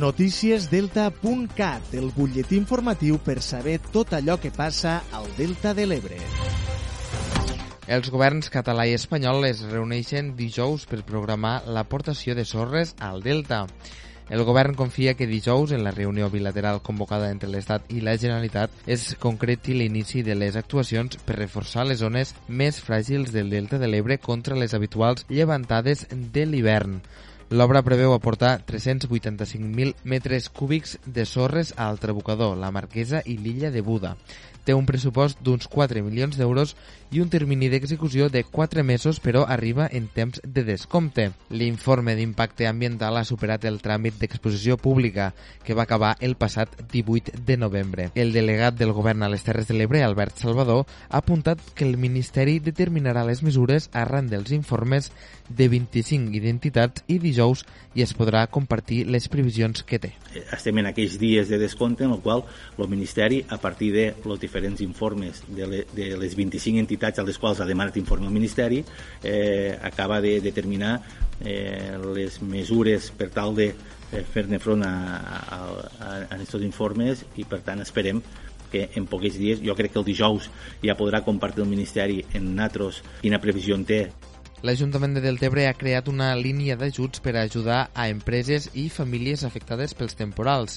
Noticiesdelta.cat, el butlletí informatiu per saber tot allò que passa al Delta de l'Ebre. Els governs català i espanyol es reuneixen dijous per programar l'aportació de sorres al Delta. El govern confia que dijous, en la reunió bilateral convocada entre l'Estat i la Generalitat, es concreti l'inici de les actuacions per reforçar les zones més fràgils del Delta de l'Ebre contra les habituals llevantades de l'hivern. L'obra preveu aportar 385.000 metres cúbics de sorres al Trabucador, la Marquesa i l'illa de Buda. Té un pressupost d'uns 4 milions d'euros i un termini d'execució de 4 mesos, però arriba en temps de descompte. L'informe d'impacte ambiental ha superat el tràmit d'exposició pública, que va acabar el passat 18 de novembre. El delegat del govern a les Terres de l'Ebre, Albert Salvador, ha apuntat que el Ministeri determinarà les mesures arran dels informes de 25 identitats i dijous i es podrà compartir les previsions que té. Estem en aquells dies de descompte en el qual el Ministeri, a partir de los diferents informes de, le, de les 25 entitats a les quals ha demanat informe al Ministeri eh, acaba de determinar eh, les mesures per tal de eh, fer-ne front a, a, a, a aquests informes i per tant esperem que en pocs dies, jo crec que el dijous ja podrà compartir el Ministeri en natros quina previsió en té L'Ajuntament de Deltebre ha creat una línia d'ajuts per ajudar a empreses i famílies afectades pels temporals.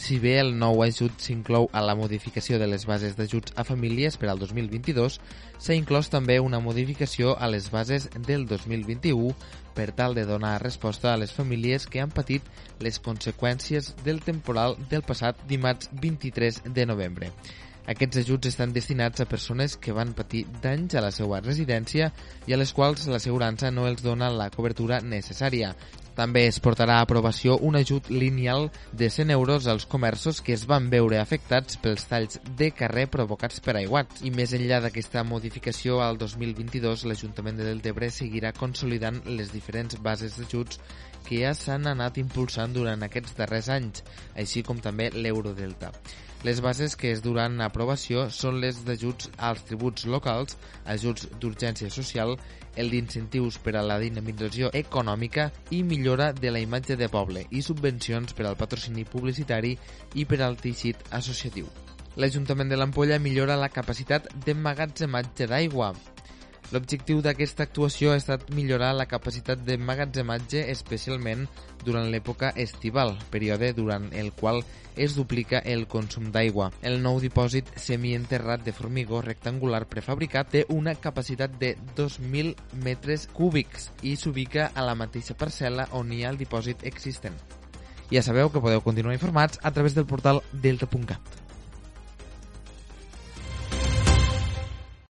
Si bé el nou ajut s'inclou a la modificació de les bases d'ajuts a famílies per al 2022, s'ha inclòs també una modificació a les bases del 2021 per tal de donar resposta a les famílies que han patit les conseqüències del temporal del passat dimarts 23 de novembre. Aquests ajuts estan destinats a persones que van patir danys a la seva residència i a les quals l'assegurança no els dona la cobertura necessària, també es portarà a aprovació un ajut lineal de 100 euros als comerços que es van veure afectats pels talls de carrer provocats per aiguats. I més enllà d'aquesta modificació al 2022, l'Ajuntament de Deltebre seguirà consolidant les diferents bases d'ajuts que ja s'han anat impulsant durant aquests darrers anys, així com també l'Eurodelta. Les bases que es duran a aprovació són les d'ajuts als tributs locals, ajuts d'urgència social, el d'incentius per a la dinamització econòmica i millora de la imatge de poble i subvencions per al patrocini publicitari i per al teixit associatiu. L'Ajuntament de l'Ampolla millora la capacitat d'emmagatzematge d'aigua. L'objectiu d'aquesta actuació ha estat millorar la capacitat d'emmagatzematge especialment durant l'època estival, període durant el qual es duplica el consum d'aigua. El nou dipòsit semienterrat de formigó rectangular prefabricat té una capacitat de 2.000 metres cúbics i s'ubica a la mateixa parcel·la on hi ha el dipòsit existent. Ja sabeu que podeu continuar informats a través del portal delta.cat.